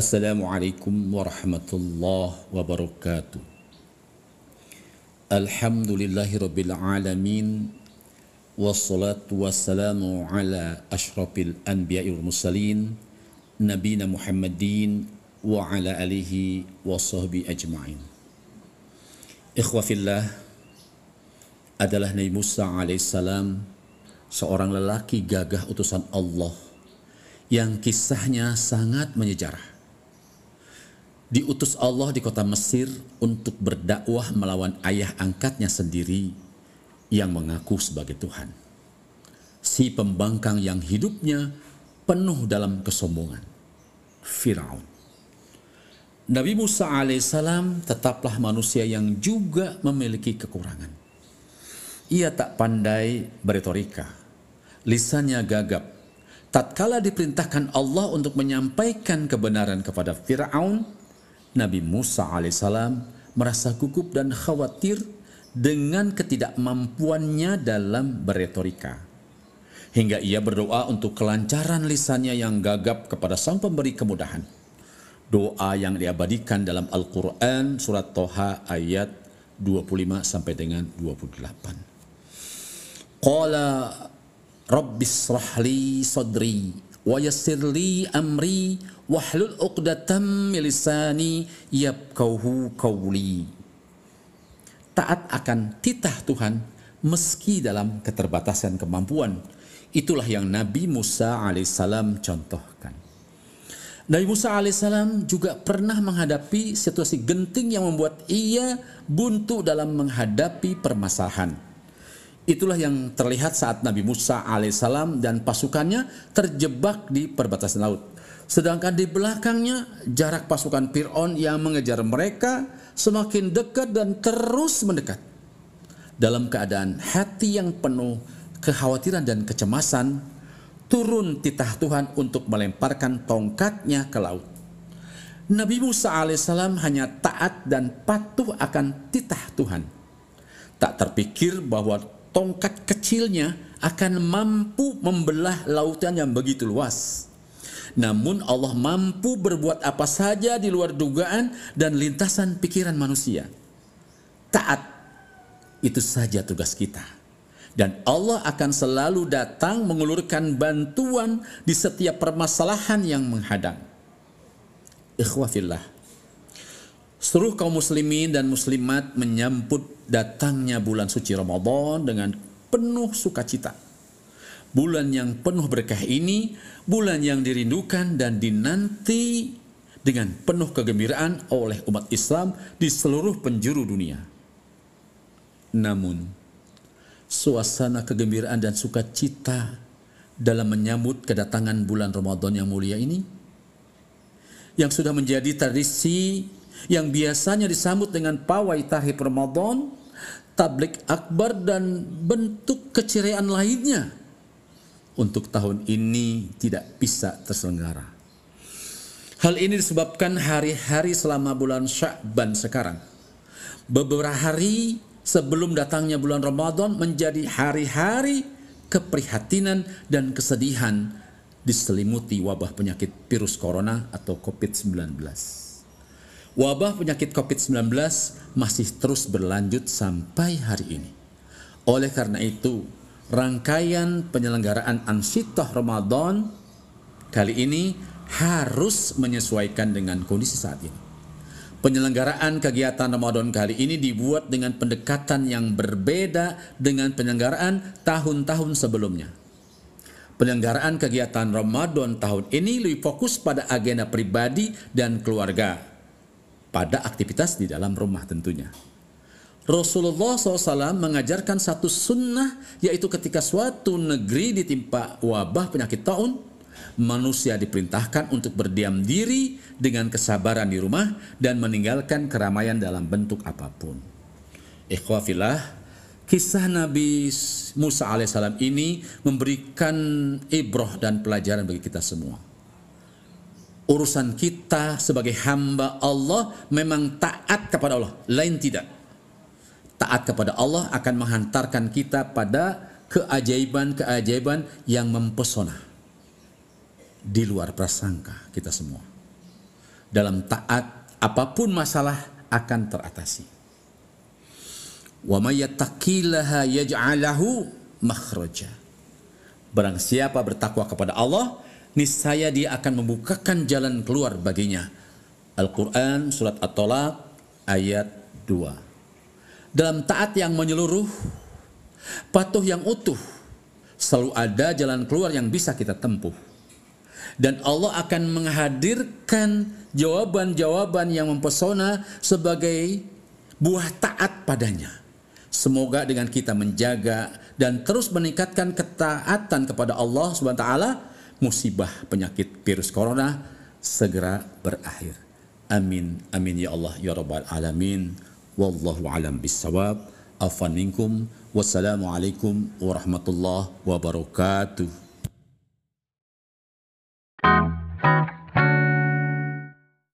Assalamualaikum warahmatullahi wabarakatuh. Alhamdulillahi wassalatu wassalamu ala ashrafil anbiya'i wal mursalin nabina Muhammadin wa ala alihi wa sahbihi ajma'in. Ikhwafillah adalah Nabi Musa alaihissalam seorang lelaki gagah utusan Allah yang kisahnya sangat menyejarah. Diutus Allah di kota Mesir untuk berdakwah melawan ayah angkatnya sendiri yang mengaku sebagai Tuhan. Si pembangkang yang hidupnya penuh dalam kesombongan. Firaun. Nabi Musa alaihissalam tetaplah manusia yang juga memiliki kekurangan. Ia tak pandai beretorika, lisannya gagap, tatkala diperintahkan Allah untuk menyampaikan kebenaran kepada Firaun, Nabi Musa alaihissalam merasa gugup dan khawatir dengan ketidakmampuannya dalam beretorika. Hingga ia berdoa untuk kelancaran lisannya yang gagap kepada sang pemberi kemudahan. Doa yang diabadikan dalam Al-Quran surat Toha ayat 25 sampai dengan 28. Qala Rabbis rahli yassirli amri wahlul uqdatam milisani yabkauhu qawli. Taat akan titah Tuhan meski dalam keterbatasan kemampuan. Itulah yang Nabi Musa alaihissalam contohkan. Nabi Musa alaihissalam juga pernah menghadapi situasi genting yang membuat ia buntu dalam menghadapi permasalahan Itulah yang terlihat saat Nabi Musa alaihissalam dan pasukannya terjebak di perbatasan laut. Sedangkan di belakangnya jarak pasukan Fir'aun yang mengejar mereka semakin dekat dan terus mendekat. Dalam keadaan hati yang penuh kekhawatiran dan kecemasan, turun titah Tuhan untuk melemparkan tongkatnya ke laut. Nabi Musa alaihissalam hanya taat dan patuh akan titah Tuhan. Tak terpikir bahwa tongkat kecilnya akan mampu membelah lautan yang begitu luas. Namun Allah mampu berbuat apa saja di luar dugaan dan lintasan pikiran manusia. Taat itu saja tugas kita. Dan Allah akan selalu datang mengulurkan bantuan di setiap permasalahan yang menghadang. Ikhwafillah. Seluruh kaum muslimin dan muslimat menyambut datangnya bulan suci Ramadan dengan penuh sukacita. Bulan yang penuh berkah ini, bulan yang dirindukan dan dinanti dengan penuh kegembiraan oleh umat Islam di seluruh penjuru dunia. Namun, suasana kegembiraan dan sukacita dalam menyambut kedatangan bulan Ramadan yang mulia ini yang sudah menjadi tradisi yang biasanya disambut dengan pawai tahib Ramadan tablik akbar dan bentuk keceriaan lainnya untuk tahun ini tidak bisa terselenggara. Hal ini disebabkan hari-hari selama bulan Sya'ban sekarang. Beberapa hari sebelum datangnya bulan Ramadan menjadi hari-hari keprihatinan dan kesedihan diselimuti wabah penyakit virus corona atau COVID-19 wabah penyakit COVID-19 masih terus berlanjut sampai hari ini. Oleh karena itu, rangkaian penyelenggaraan Ansitah Ramadan kali ini harus menyesuaikan dengan kondisi saat ini. Penyelenggaraan kegiatan Ramadan kali ini dibuat dengan pendekatan yang berbeda dengan penyelenggaraan tahun-tahun sebelumnya. Penyelenggaraan kegiatan Ramadan tahun ini lebih fokus pada agenda pribadi dan keluarga pada aktivitas di dalam rumah tentunya. Rasulullah SAW mengajarkan satu sunnah yaitu ketika suatu negeri ditimpa wabah penyakit taun, manusia diperintahkan untuk berdiam diri dengan kesabaran di rumah dan meninggalkan keramaian dalam bentuk apa pun. Ikhwafillah, kisah Nabi Musa alaihissalam ini memberikan ibroh dan pelajaran bagi kita semua urusan kita sebagai hamba Allah memang taat kepada Allah, lain tidak. Taat kepada Allah akan menghantarkan kita pada keajaiban-keajaiban yang mempesona di luar prasangka kita semua. dalam taat apa pun masalah akan teratasi. Wa may yattaqillaha yaj'alahu makhraja. Barang siapa bertakwa kepada Allah, niscaya dia akan membukakan jalan keluar baginya. Al-Quran Surat At-Tolak ayat 2. Dalam taat yang menyeluruh, patuh yang utuh, selalu ada jalan keluar yang bisa kita tempuh. Dan Allah akan menghadirkan jawaban-jawaban yang mempesona sebagai buah taat padanya. Semoga dengan kita menjaga dan terus meningkatkan ketaatan kepada Allah Subhanahu wa taala, musibah penyakit virus corona segera berakhir. Amin amin ya Allah ya rabbal alamin. Wallahu alam bisawab. Afan minkum. Wassalamualaikum warahmatullahi wabarakatuh.